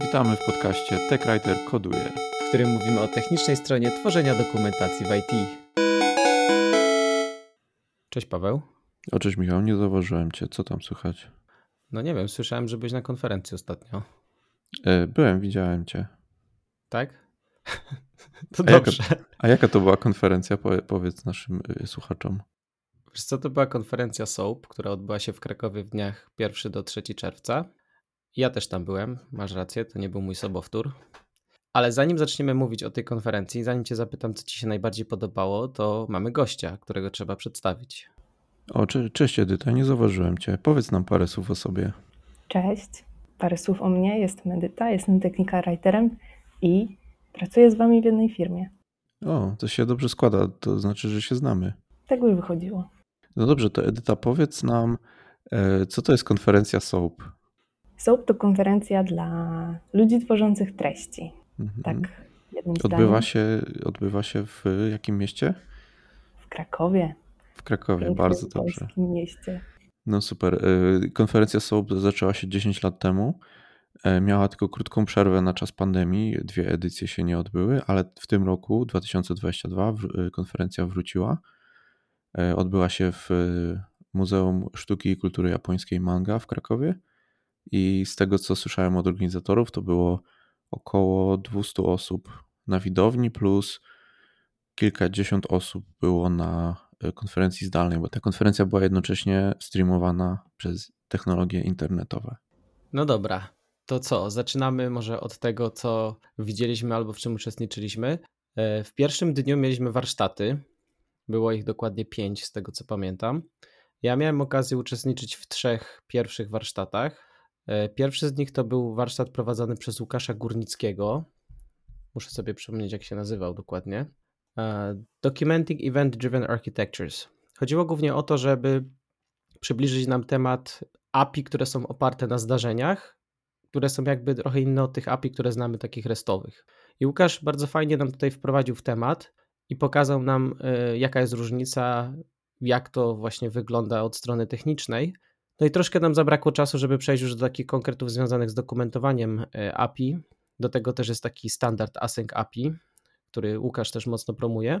Witamy w podcaście TechWriter Koduje, w którym mówimy o technicznej stronie tworzenia dokumentacji w IT. Cześć Paweł. O cześć Michał, nie zauważyłem Cię, co tam słychać? No nie wiem, słyszałem, że byłeś na konferencji ostatnio. E, byłem, widziałem Cię. Tak? To a dobrze. Jaka, a jaka to była konferencja, powiedz naszym y, słuchaczom? Wiesz co, to była konferencja SOAP, która odbyła się w Krakowie w dniach 1 do 3 czerwca. Ja też tam byłem, masz rację, to nie był mój sobowtór. Ale zanim zaczniemy mówić o tej konferencji, zanim cię zapytam, co ci się najbardziej podobało, to mamy gościa, którego trzeba przedstawić. O, cze cześć Edyta, nie zauważyłem cię. Powiedz nam parę słów o sobie. Cześć, parę słów o mnie. Jestem Edyta, jestem technika writerem i pracuję z wami w jednej firmie. O, to się dobrze składa, to znaczy, że się znamy. Tak by wychodziło. No dobrze, to Edyta, powiedz nam, e, co to jest konferencja SOAP? SOAP to konferencja dla ludzi tworzących treści. Mhm. Tak, jednym odbywa się, odbywa się w jakim mieście? W Krakowie. W Krakowie, Pięknym bardzo dobrze. W mieście. No super. E, konferencja SOAP zaczęła się 10 lat temu. E, miała tylko krótką przerwę na czas pandemii, dwie edycje się nie odbyły, ale w tym roku, 2022, konferencja wróciła. Odbyła się w Muzeum Sztuki i Kultury Japońskiej Manga w Krakowie i z tego co słyszałem od organizatorów, to było około 200 osób na widowni, plus kilkadziesiąt osób było na e, konferencji zdalnej, bo ta konferencja była jednocześnie streamowana przez technologie internetowe. No dobra, to co? Zaczynamy może od tego, co widzieliśmy albo w czym uczestniczyliśmy. E, w pierwszym dniu mieliśmy warsztaty. Było ich dokładnie pięć, z tego co pamiętam. Ja miałem okazję uczestniczyć w trzech pierwszych warsztatach. E, pierwszy z nich to był warsztat prowadzony przez Łukasza Górnickiego. Muszę sobie przypomnieć, jak się nazywał dokładnie. E, Documenting Event Driven Architectures. Chodziło głównie o to, żeby przybliżyć nam temat API, które są oparte na zdarzeniach, które są jakby trochę inne od tych API, które znamy, takich restowych. I Łukasz bardzo fajnie nam tutaj wprowadził w temat i pokazał nam, e, jaka jest różnica, jak to właśnie wygląda od strony technicznej. No i troszkę nam zabrakło czasu, żeby przejść już do takich konkretów związanych z dokumentowaniem e, API. Do tego też jest taki standard Async API, który Łukasz też mocno promuje.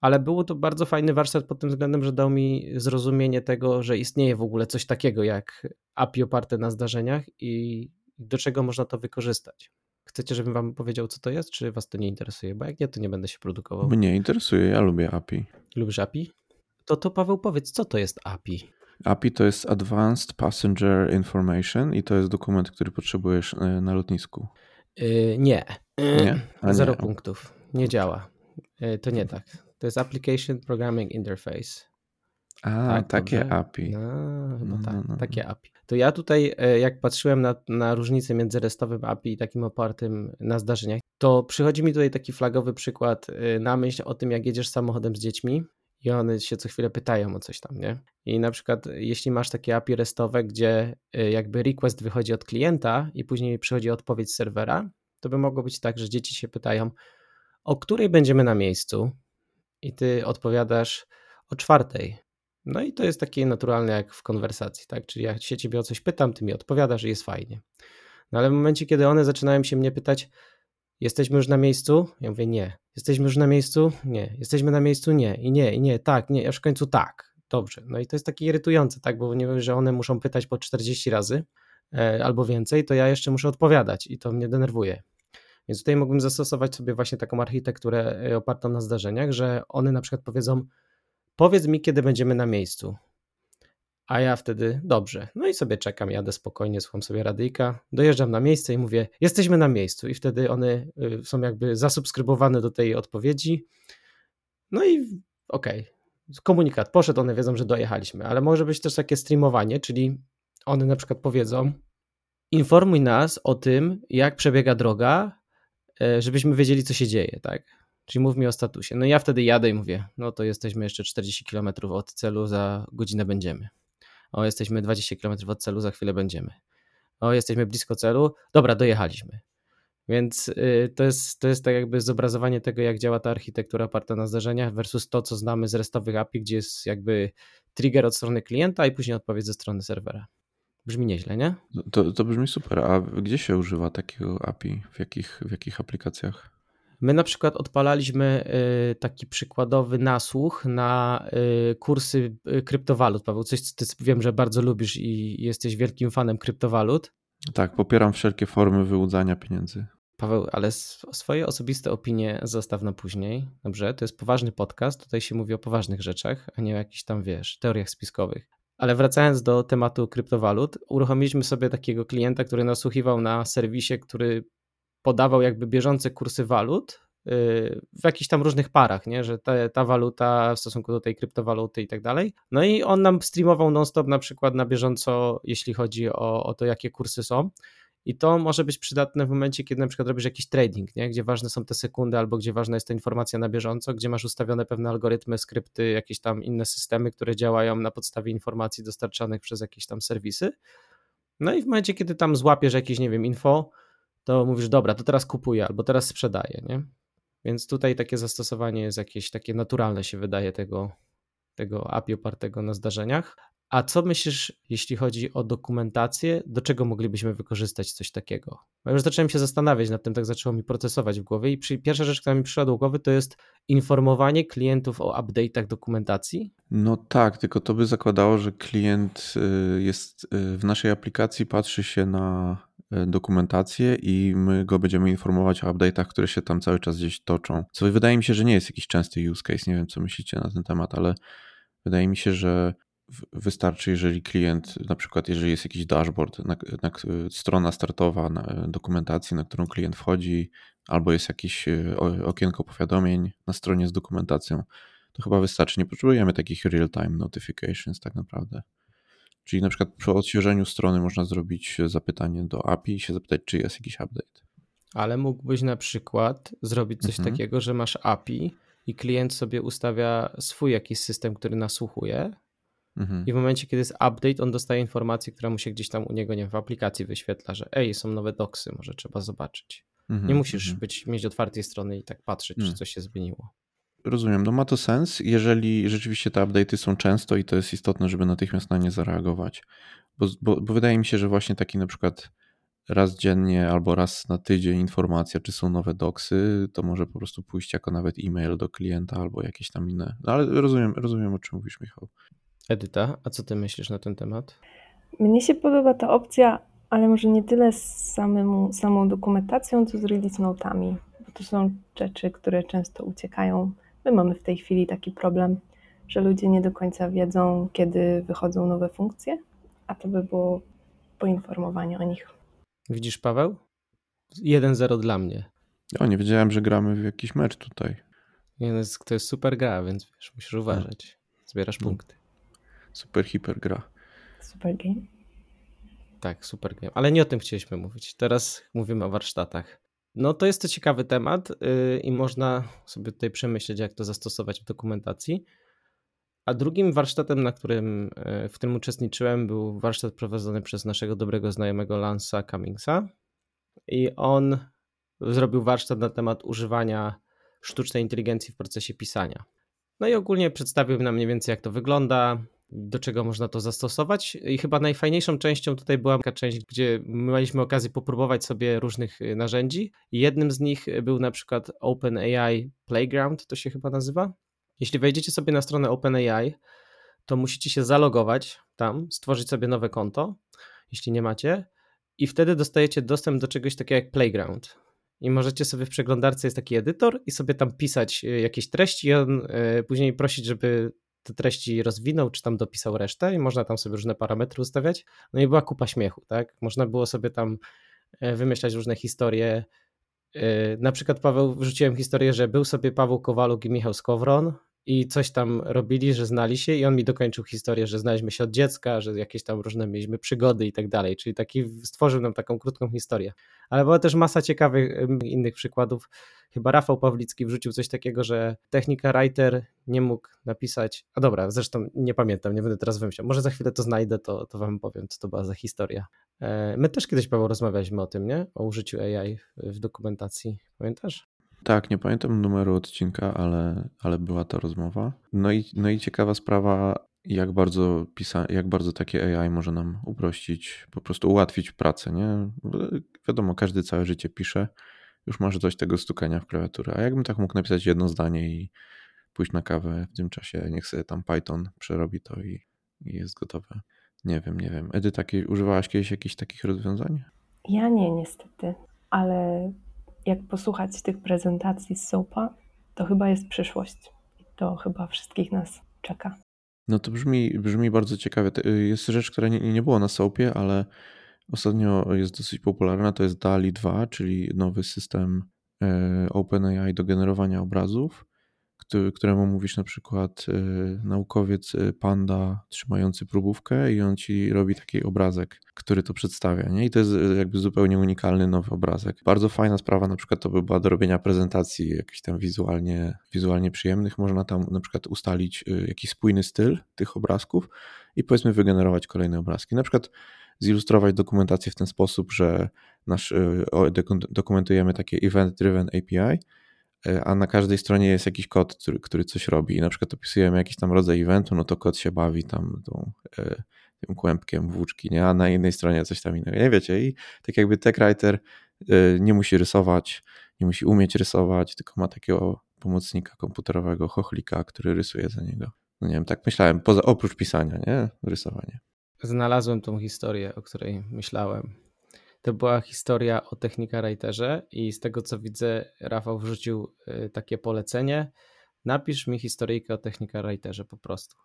Ale było to bardzo fajny warsztat pod tym względem, że dał mi zrozumienie tego, że istnieje w ogóle coś takiego jak API oparte na zdarzeniach i do czego można to wykorzystać. Chcecie, żebym wam powiedział, co to jest, czy was to nie interesuje? Bo jak nie, to nie będę się produkował. Mnie interesuje, ja lubię API. Lubisz API? To to Paweł powiedz, co to jest API? API to jest Advanced Passenger Information i to jest dokument, który potrzebujesz e, na lotnisku. Yy, nie. nie? Zero nie. punktów. Nie działa. Yy, to nie tak. To jest Application Programming Interface. A, tak, takie dobrze? API. No, no, tak, no, no, takie API. To ja tutaj, jak patrzyłem na, na różnicę między restowym API i takim opartym na zdarzeniach, to przychodzi mi tutaj taki flagowy przykład na myśl o tym, jak jedziesz samochodem z dziećmi i one się co chwilę pytają o coś tam, nie? I na przykład jeśli masz takie API restowe, gdzie y, jakby request wychodzi od klienta i później przychodzi odpowiedź z serwera, to by mogło być tak, że dzieci się pytają, o której będziemy na miejscu i ty odpowiadasz o czwartej. No i to jest takie naturalne jak w konwersacji, tak? Czyli ja się ciebie o coś pytam, ty mi odpowiadasz i jest fajnie. No ale w momencie, kiedy one zaczynają się mnie pytać, Jesteśmy już na miejscu? Ja mówię, nie. Jesteśmy już na miejscu? Nie. Jesteśmy na miejscu? Nie. I nie, i nie, tak, nie. Aż w końcu tak. Dobrze. No i to jest takie irytujące, tak, bo nie wiem, że one muszą pytać po 40 razy e, albo więcej, to ja jeszcze muszę odpowiadać i to mnie denerwuje. Więc tutaj mógłbym zastosować sobie właśnie taką architekturę e, opartą na zdarzeniach, że one na przykład powiedzą, powiedz mi, kiedy będziemy na miejscu. A ja wtedy dobrze. No i sobie czekam, jadę spokojnie, słucham sobie radyjka, dojeżdżam na miejsce i mówię, jesteśmy na miejscu. I wtedy one y, są jakby zasubskrybowane do tej odpowiedzi. No i okej, okay. komunikat poszedł, one wiedzą, że dojechaliśmy, ale może być też takie streamowanie, czyli one na przykład powiedzą, informuj nas o tym, jak przebiega droga, e, żebyśmy wiedzieli, co się dzieje, tak? Czyli mów mi o statusie. No ja wtedy jadę i mówię, no to jesteśmy jeszcze 40 km od celu, za godzinę będziemy. O, jesteśmy 20 km od celu, za chwilę będziemy. O, jesteśmy blisko celu, dobra, dojechaliśmy. Więc y, to, jest, to jest tak jakby zobrazowanie tego, jak działa ta architektura oparta na zdarzeniach versus to, co znamy z restowych API, gdzie jest jakby trigger od strony klienta i później odpowiedź ze strony serwera. Brzmi nieźle, nie? To, to brzmi super. A gdzie się używa takiego API? W jakich, w jakich aplikacjach? My na przykład odpalaliśmy y, taki przykładowy nasłuch na y, kursy y, kryptowalut. Paweł, coś ty wiem, że bardzo lubisz i jesteś wielkim fanem kryptowalut. Tak, popieram wszelkie formy wyłudzania pieniędzy. Paweł, ale swoje osobiste opinie zostaw na później. Dobrze, to jest poważny podcast. Tutaj się mówi o poważnych rzeczach, a nie o jakichś tam, wiesz, teoriach spiskowych. Ale wracając do tematu kryptowalut, uruchomiliśmy sobie takiego klienta, który nasłuchiwał na serwisie, który podawał jakby bieżące kursy walut y, w jakichś tam różnych parach, nie? że ta, ta waluta w stosunku do tej kryptowaluty i tak dalej. No i on nam streamował non-stop na przykład na bieżąco, jeśli chodzi o, o to, jakie kursy są. I to może być przydatne w momencie, kiedy na przykład robisz jakiś trading, nie? gdzie ważne są te sekundy, albo gdzie ważna jest ta informacja na bieżąco, gdzie masz ustawione pewne algorytmy, skrypty, jakieś tam inne systemy, które działają na podstawie informacji dostarczanych przez jakieś tam serwisy. No i w momencie, kiedy tam złapiesz jakieś, nie wiem, info, to mówisz, dobra, to teraz kupuję albo teraz sprzedaję, nie? Więc tutaj takie zastosowanie jest jakieś takie naturalne się wydaje tego, tego API opartego na zdarzeniach. A co myślisz, jeśli chodzi o dokumentację, do czego moglibyśmy wykorzystać coś takiego? Bo już zacząłem się zastanawiać nad tym, tak zaczęło mi procesować w głowie i przy, pierwsza rzecz, która mi przyszła do głowy, to jest informowanie klientów o update'ach dokumentacji. No tak, tylko to by zakładało, że klient y, jest y, w naszej aplikacji, patrzy się na y, dokumentację i my go będziemy informować o update'ach, które się tam cały czas gdzieś toczą. Co wydaje mi się, że nie jest jakiś częsty use case. Nie wiem, co myślicie na ten temat, ale wydaje mi się, że wystarczy, jeżeli klient, na przykład jeżeli jest jakiś dashboard, na, na, strona startowa na dokumentacji, na którą klient wchodzi, albo jest jakieś e, okienko powiadomień na stronie z dokumentacją, to chyba wystarczy. Nie potrzebujemy takich real-time notifications tak naprawdę. Czyli na przykład przy odświeżeniu strony można zrobić zapytanie do API i się zapytać, czy jest jakiś update. Ale mógłbyś na przykład zrobić coś mhm. takiego, że masz API i klient sobie ustawia swój jakiś system, który nasłuchuje Mhm. I w momencie, kiedy jest update, on dostaje informację, która mu się gdzieś tam u niego nie w aplikacji wyświetla, że ej, są nowe doksy, może trzeba zobaczyć. Mhm. Nie musisz mhm. być, mieć otwartej strony i tak patrzeć, czy coś się zmieniło. Rozumiem, no ma to sens, jeżeli rzeczywiście te update'y są często i to jest istotne, żeby natychmiast na nie zareagować. Bo, bo, bo wydaje mi się, że właśnie taki na przykład raz dziennie albo raz na tydzień informacja, czy są nowe doksy, to może po prostu pójść jako nawet e-mail do klienta albo jakieś tam inne. No ale rozumiem, rozumiem o czym mówisz, Michał. Edyta, a co ty myślisz na ten temat? Mnie się podoba ta opcja, ale może nie tyle z samym, samą dokumentacją, co z release notami, bo to są rzeczy, które często uciekają. My mamy w tej chwili taki problem, że ludzie nie do końca wiedzą, kiedy wychodzą nowe funkcje, a to by było poinformowanie o nich. Widzisz, Paweł? 1-0 dla mnie. O, nie wiedziałem, że gramy w jakiś mecz tutaj. Nie, jest, to jest super gra, więc wiesz, musisz uważać. Zbierasz no. punkty. Super hiper gra. Super game. Tak, super game. Ale nie o tym chcieliśmy mówić. Teraz mówimy o warsztatach. No to jest to ciekawy temat yy, i można sobie tutaj przemyśleć, jak to zastosować w dokumentacji. A drugim warsztatem, na którym yy, w tym uczestniczyłem, był warsztat prowadzony przez naszego dobrego znajomego Lansa Cummingsa. I on zrobił warsztat na temat używania sztucznej inteligencji w procesie pisania. No i ogólnie przedstawił nam mniej więcej, jak to wygląda, do czego można to zastosować. I chyba najfajniejszą częścią tutaj była taka część, gdzie mieliśmy okazję popróbować sobie różnych y, narzędzi. Jednym z nich był na przykład OpenAI Playground, to się chyba nazywa. Jeśli wejdziecie sobie na stronę OpenAI, to musicie się zalogować tam, stworzyć sobie nowe konto, jeśli nie macie, i wtedy dostajecie dostęp do czegoś takiego jak Playground. I możecie sobie w przeglądarce jest taki edytor i sobie tam pisać y, jakieś treści i on y, później prosić, żeby te treści rozwinął, czy tam dopisał resztę i można tam sobie różne parametry ustawiać. No i była kupa śmiechu, tak? Można było sobie tam e, wymyślać różne historie. E, na przykład Paweł, wrzuciłem historię, że był sobie Paweł Kowaluk i Michał Skowron i coś tam robili, że znali się i on mi dokończył historię, że znaliśmy się od dziecka, że jakieś tam różne mieliśmy przygody i tak dalej, czyli taki stworzył nam taką krótką historię. Ale była też masa ciekawych innych przykładów. Chyba Rafał Pawlicki wrzucił coś takiego, że technika writer nie mógł napisać, a dobra, zresztą nie pamiętam, nie będę teraz wymyślał, może za chwilę to znajdę, to, to wam powiem, co to była za historia. E, my też kiedyś, Paweł, rozmawialiśmy o tym, nie? O użyciu AI w dokumentacji, pamiętasz? Tak, nie pamiętam numeru odcinka, ale, ale była ta rozmowa. No i, no i ciekawa sprawa, jak bardzo, pisa- jak bardzo takie AI może nam uprościć, po prostu ułatwić pracę, nie? Wiadomo, każdy całe życie pisze, już masz dość tego stukania w klawiaturę. A jakbym tak mógł napisać jedno zdanie i pójść na kawę w tym czasie, niech sobie tam Python przerobi to i, i jest gotowe. Nie wiem, nie wiem. Edy, takie, używałaś kiedyś jakichś takich rozwiązań? Ja nie, niestety, ale jak posłuchać tych prezentacji z SOAPa, to chyba jest przyszłość. To chyba wszystkich nas czeka. No to brzmi, brzmi bardzo ciekawie. Jest rzecz, która nie, nie było na SOAPie, ale ostatnio jest dosyć popularna. To jest DALI 2, czyli nowy system e, OpenAI do generowania obrazów któremu mówisz na przykład y, naukowiec y, panda trzymający próbówkę i on ci robi taki obrazek, który to przedstawia, nie? I to jest y, jakby zupełnie unikalny nowy obrazek. Bardzo fajna sprawa na przykład to by była do robienia prezentacji jakichś tam wizualnie, wizualnie przyjemnych. Można tam na przykład ustalić jakiś spójny styl tych obrazków i powiedzmy wygenerować kolejne obrazki. Na przykład zilustrować dokumentację w ten sposób, że nasz, dokumentujemy takie event-driven API, a na każdej stronie jest jakiś kod, który, który coś robi. I na przykład opisujemy jakiś tam rodzaj eventu, no to kod się bawi tam tą, e, tym kłębkiem włóczki, nie? a na innej stronie coś tam innego. Nie wiecie, i tak jakby TechWriter e, nie musi rysować, nie musi umieć rysować, tylko ma takiego pomocnika komputerowego, chochlika, który rysuje za niego. No nie wiem, tak myślałem, poza, oprócz pisania, nie? Rysowanie. Znalazłem tą historię, o której myślałem. To była historia o Technika Writerze i z tego co widzę, Rafał wrzucił y, takie polecenie. Napisz mi historyjkę o Technika Writerze po prostu.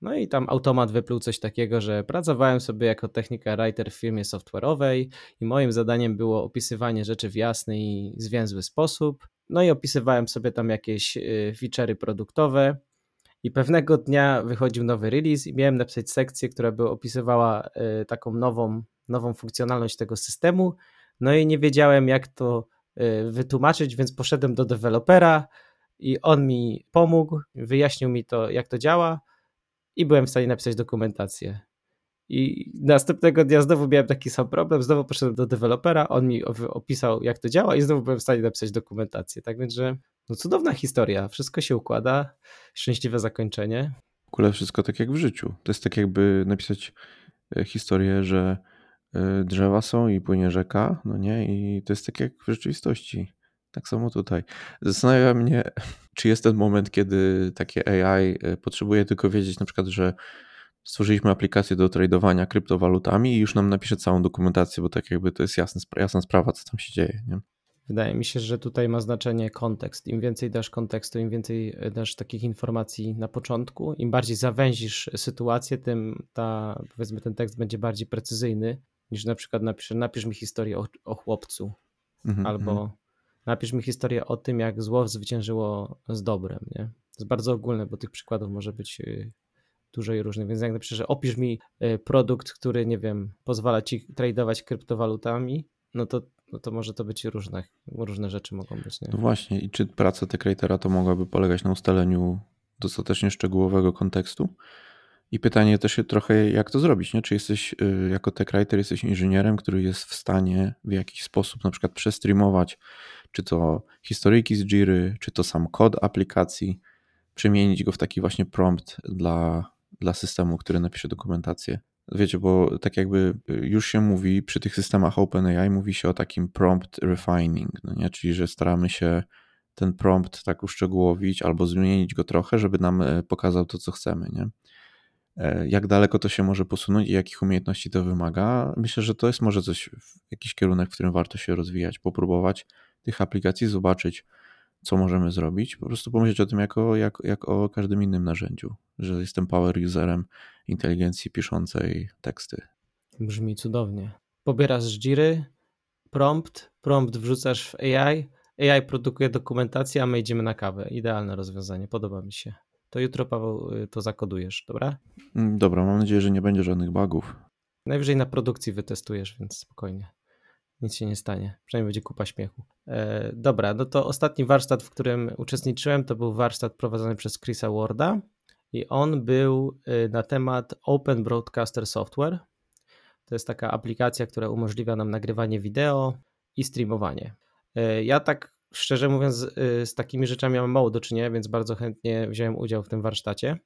No i tam automat wypluł coś takiego, że pracowałem sobie jako technika writer w firmie software'owej i moim zadaniem było opisywanie rzeczy w jasny i zwięzły sposób. No i opisywałem sobie tam jakieś y, feature'y produktowe i pewnego dnia wychodził nowy release i miałem napisać sekcję, która by opisywała y, taką nową nową funkcjonalność tego systemu. No i nie wiedziałem, jak to y, wytłumaczyć, więc poszedłem do dewelopera i on mi pomógł, wyjaśnił mi to, jak to działa i byłem w stanie napisać dokumentację. I następnego dnia znowu miałem taki sam problem, znowu poszedłem do dewelopera, on mi opisał, jak to działa i znowu byłem w stanie napisać dokumentację. Tak więc, że no cudowna historia, wszystko się układa, szczęśliwe zakończenie. W ogóle wszystko tak jak w życiu. To jest tak jakby napisać e, historię, że drzewa są i płynie rzeka, no nie? I to jest tak jak w rzeczywistości. Tak samo tutaj. Zastanawia mnie, czy jest ten moment, kiedy takie AI y, potrzebuje tylko wiedzieć na przykład, że stworzyliśmy aplikację do tradowania kryptowalutami i już nam napisze całą dokumentację, bo tak jakby to jest jasna, sprawa, co tam się dzieje. Nie? Wydaje mi się, że tutaj ma znaczenie kontekst. Im więcej dasz kontekstu, im więcej dasz takich informacji na początku, im bardziej zawęzisz sytuację, tym ta, powiedzmy, ten tekst będzie bardziej precyzyjny niż na przykład napisz, napisz mi historię o, o chłopcu, mhm, albo mhm. napisz mi historię o tym, jak zło zwyciężyło z dobrem. Nie? To jest bardzo ogólne, bo tych przykładów może być y, dużo i różnych. Więc jak napiszę, że opisz mi y, produkt, który, nie wiem, pozwala ci tradować kryptowalutami, no to, no to może to być różne, różne rzeczy mogą być. Nie? No właśnie, i czy praca Tech to mogłaby polegać na ustaleniu dostatecznie szczegółowego kontekstu? I pytanie też trochę, jak to zrobić, nie? Czy jesteś y, jako tech writer, jesteś inżynierem, który jest w stanie w jakiś sposób na przykład przestreamować, czy to historyjki z Jiry, czy to sam kod aplikacji, przemienić go w taki właśnie prompt dla, dla systemu, który napisze dokumentację. Wiecie, bo tak jakby y, już się mówi przy tych systemach OpenAI, mówi się o takim prompt refining, no nie? czyli że staramy się ten prompt tak uszczegółowić albo zmienić go trochę, żeby nam y, pokazał to, co chcemy. Nie? E, jak daleko to się może posunąć i jakich umiejętności to wymaga. Myślę, że to jest może coś, jakiś kierunek, w którym warto się rozwijać, popróbować tych aplikacji, zobaczyć, co możemy zrobić. Po prostu pomyśleć o tym jako, jak, jak o każdym innym narzędziu, że jestem power userem inteligencji piszącej teksty. Brzmi cudownie. Pobierasz z Jiry, prompt, prompt wrzucasz w AI, AI produkuje dokumentację, a my idziemy na kawę. Idealne rozwiązanie, podoba mi się to jutro, Paweł, y, to zakodujesz, dobra? Mm, dobra, mam nadzieję, że nie będzie żadnych bugów. Najwyżej na produkcji wytestujesz, więc spokojnie. Nic się nie stanie. Przynajmniej będzie kupa śmiechu. E, dobra, no to ostatni warsztat, w którym uczestniczyłem, to był warsztat prowadzony przez Chrisa Warda i on był y, na temat Open Broadcaster Software. To jest taka aplikacja, która umożliwia nam nagrywanie wideo i streamowanie. E, ja tak szczerze mówiąc, y, z takimi rzeczami mam mało do czynienia, więc bardzo chętnie wziąłem udział w tym warsztacie.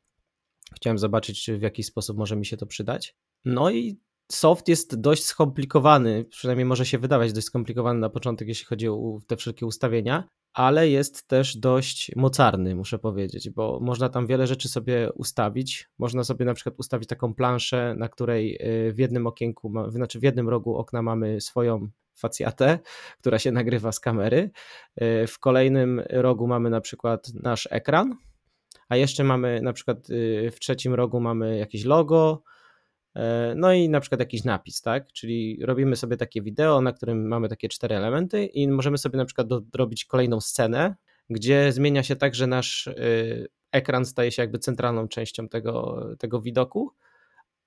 Chciałem zobaczyć, czy w jakiś sposób może mi się to przydać. No i soft jest dość skomplikowany, przynajmniej może się wydawać dość skomplikowany na początek, jeśli chodzi o te wszelkie ustawienia, ale jest też dość mocarny, muszę powiedzieć, bo można tam wiele rzeczy sobie ustawić. Można sobie na przykład ustawić taką planszę, na której y, w jednym okienku, znaczy w jednym rogu okna mamy swoją facjatę, która się nagrywa z kamery. Y, w kolejnym rogu mamy na przykład nasz ekran, a jeszcze mamy na przykład y, w trzecim rogu mamy jakieś logo, E, no i na przykład jakiś napis, tak? Czyli robimy sobie takie wideo, na którym mamy takie cztery elementy i możemy sobie na przykład robić kolejną scenę, gdzie zmienia się tak, że nasz y, ekran staje się jakby centralną częścią tego, tego widoku,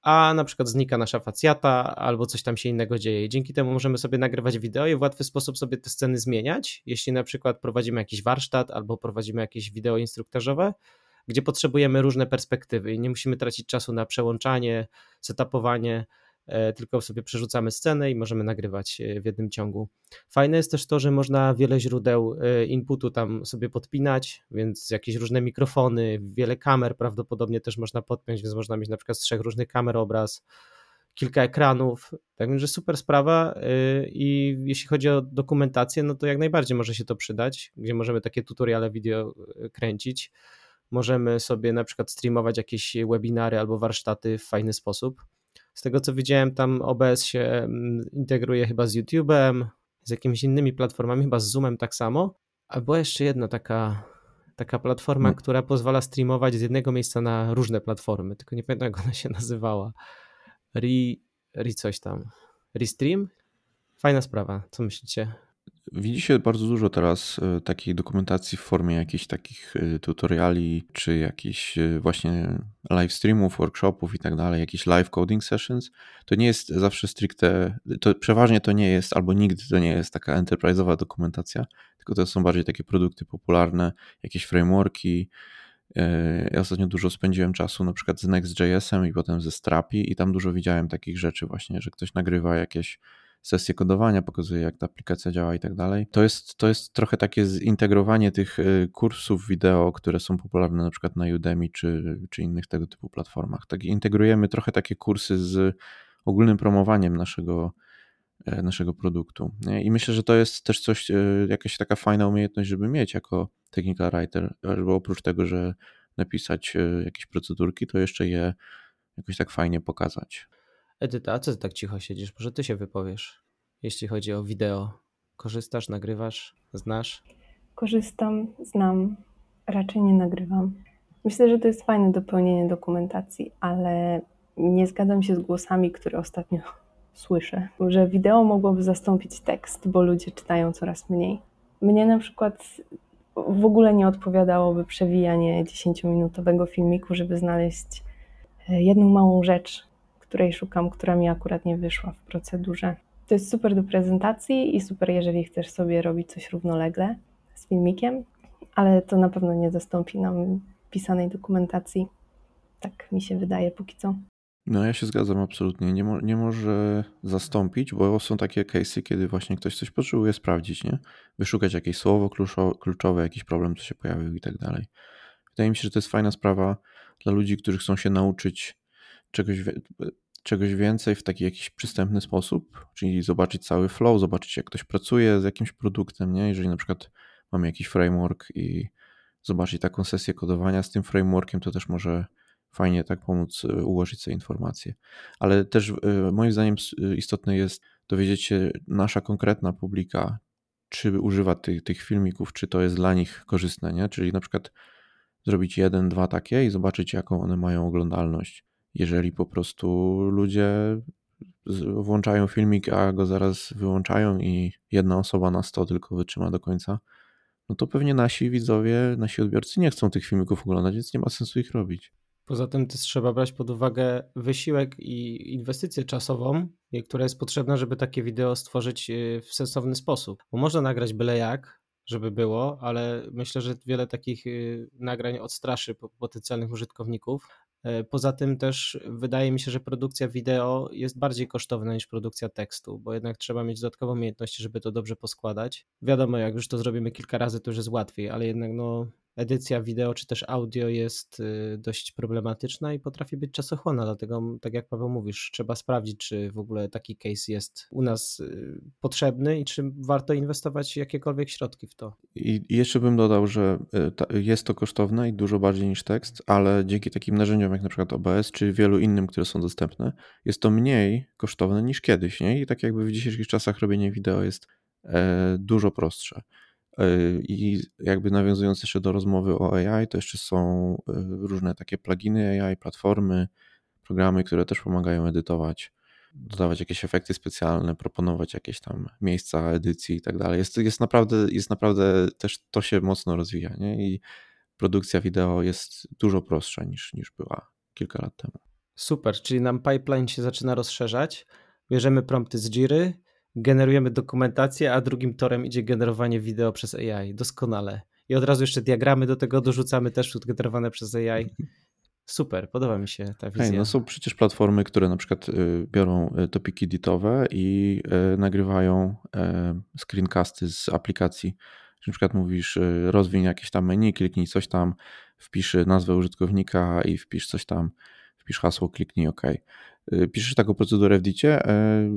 a na przykład znika nasza facjata albo coś tam się innego dzieje. Dzięki temu możemy sobie nagrywać wideo i w łatwy sposób sobie te sceny zmieniać. Jeśli na przykład prowadzimy jakiś warsztat albo prowadzimy jakieś wideo instruktażowe, gdzie potrzebujemy różne perspektywy i nie musimy tracić czasu na przełączanie, setupowanie, tylko sobie przerzucamy scenę i możemy nagrywać e, w jednym ciągu. Fajne jest też to, że można wiele źródeł e, inputu tam sobie podpinać, więc jakieś różne mikrofony, wiele kamer prawdopodobnie też można podpiąć, więc można mieć na przykład z trzech różnych kamer obraz, kilka ekranów, tak więc, że super sprawa i jeśli chodzi o dokumentację, no to jak najbardziej może się to przydać, gdzie możemy takie tutoriale wideo kręcić możemy sobie na przykład streamować jakieś webinary albo warsztaty w fajny sposób. Z tego co widziałem, tam OBS się mm, integruje chyba z YouTube'em, z jakimiś innymi platformami, chyba z Zoomem tak samo. A była jeszcze jedna taka, taka platforma, hmm. która pozwala streamować z jednego miejsca na różne platformy, tylko nie pamiętam jak ona się nazywała. Re, re coś tam. Restream? Fajna sprawa, co myślicie? Widzi się bardzo dużo teraz e, takiej dokumentacji w formie jakichś takich e, tutoriali, czy jakichś e, właśnie live streamów, workshopów i tak dalej, jakichś live coding sessions. To nie jest zawsze stricte, to przeważnie to nie jest, albo nigdy to nie jest taka enterprise'owa dokumentacja, tylko to są bardziej takie produkty popularne, jakieś frameworki. Ja ostatnio dużo spędziłem czasu na przykład z Next.jsem i potem ze Strapi i tam dużo widziałem takich rzeczy właśnie, że ktoś nagrywa jakieś sesję kodowania, pokazuje jak ta aplikacja działa i tak dalej. To jest, to jest trochę takie zintegrowanie tych y, kursów wideo, które są popularne na przykład na Udemy czy, czy innych tego typu platformach. Tak integrujemy trochę takie kursy z ogólnym promowaniem naszego, e, naszego produktu. I myślę, że to jest też coś, e, jakaś taka fajna umiejętność, żeby mieć jako technical writer, żeby oprócz tego, że napisać e, jakieś procedurki, to jeszcze je jakoś tak fajnie pokazać. Edyta, a co ty tak cicho siedzisz? Może ty się wypowiesz, jeśli chodzi o wideo. Korzystasz, nagrywasz, znasz? Korzystam, znam, raczej nie nagrywam. Myślę, że to jest fajne dopełnienie dokumentacji, ale nie zgadzam się z głosami, które ostatnio słyszę, że wideo mogłoby zastąpić tekst, bo ludzie czytają coraz mniej. Mnie na przykład w ogóle nie odpowiadałoby przewijanie 10-minutowego filmiku, żeby znaleźć e, jedną małą rzecz, której szukam, która mi akurat nie wyszła w procedurze. To jest super do prezentacji i super, jeżeli chcesz sobie robić coś równolegle z filmikiem, ale to na pewno nie zastąpi nam pisanej dokumentacji. Tak mi się wydaje póki co. No ja się zgadzam absolutnie. Nie, mo nie może zastąpić, bo są takie case'y, kiedy właśnie ktoś coś potrzebuje sprawdzić, nie? Wyszukać jakieś słowo kluczowe, jakiś problem, co się pojawił i tak dalej. Wydaje mi się, że to jest fajna sprawa dla ludzi, którzy chcą się nauczyć czegoś, czegoś więcej w taki jakiś przystępny sposób, czyli zobaczyć cały flow, zobaczyć jak ktoś pracuje z jakimś produktem, nie? Jeżeli na przykład mamy jakiś framework i zobaczyć taką sesję kodowania z tym frameworkiem, to też może fajnie tak pomóc e, ułożyć sobie informacje. Ale też e, moim zdaniem e, istotne jest dowiedzieć się nasza konkretna publika, czy używa tych, tych filmików, czy to jest dla nich korzystne, nie? Czyli na przykład zrobić jeden, dwa takie i zobaczyć, jaką one mają oglądalność jeżeli po prostu ludzie włączają filmik, a go zaraz wyłączają i jedna osoba na 100 tylko wytrzyma do końca, no to pewnie nasi widzowie, nasi odbiorcy nie chcą tych filmików oglądać, więc nie ma sensu ich robić. Poza tym też trzeba brać pod uwagę wysiłek i inwestycję czasową, która jest potrzebna, żeby takie wideo stworzyć y, w sensowny sposób. Bo można nagrać byle jak, żeby było, ale myślę, że wiele takich y, nagrań odstraszy potencjalnych użytkowników, poza tym też wydaje mi się, że produkcja wideo jest bardziej kosztowna niż produkcja tekstu, bo jednak trzeba mieć dodatkowe umiejętności, żeby to dobrze poskładać. Wiadomo, jak już to zrobimy kilka razy, to już jest łatwiej, ale jednak no, edycja wideo czy też audio jest y, dość problematyczna i potrafi być czasochłonna, dlatego tak jak Paweł mówisz, trzeba sprawdzić, czy w ogóle taki case jest u nas y, potrzebny i czy warto inwestować jakiekolwiek środki w to. I jeszcze bym dodał, że y, jest to kosztowne i dużo bardziej niż tekst, ale dzięki takim narzędziom jak na przykład OBS czy wielu innym, które są dostępne, jest to mniej kosztowne niż kiedyś, nie? I tak jakby w dzisiejszych czasach robienie wideo jest e, dużo prostsze. E, I jakby nawiązując jeszcze do rozmowy o AI, to jeszcze są e, różne takie pluginy AI, platformy, programy, które też pomagają edytować, dodawać jakieś efekty specjalne, proponować jakieś tam miejsca edycji i tak dalej. Jest, jest, naprawdę, jest naprawdę też to się mocno rozwija, nie? I produkcja wideo jest dużo prostsza niż, niż była kilka lat temu. Super, czyli nam pipeline się zaczyna rozszerzać. Bierzemy prompty z Jiry, generujemy dokumentację, a drugim torem idzie generowanie wideo przez AI. Doskonale. I od razu jeszcze diagramy do tego dorzucamy też generowane przez AI. Super, podoba mi się ta wizja. Hey, no są przecież platformy, które na przykład y, biorą y, topiki editowe i y, nagrywają screencasty z aplikacji. Na przykład mówisz, rozwiń jakieś tam menu, kliknij coś tam, wpisz nazwę użytkownika i wpisz coś tam, wpisz hasło, kliknij OK. Y, piszesz taką procedurę w Dicie, y,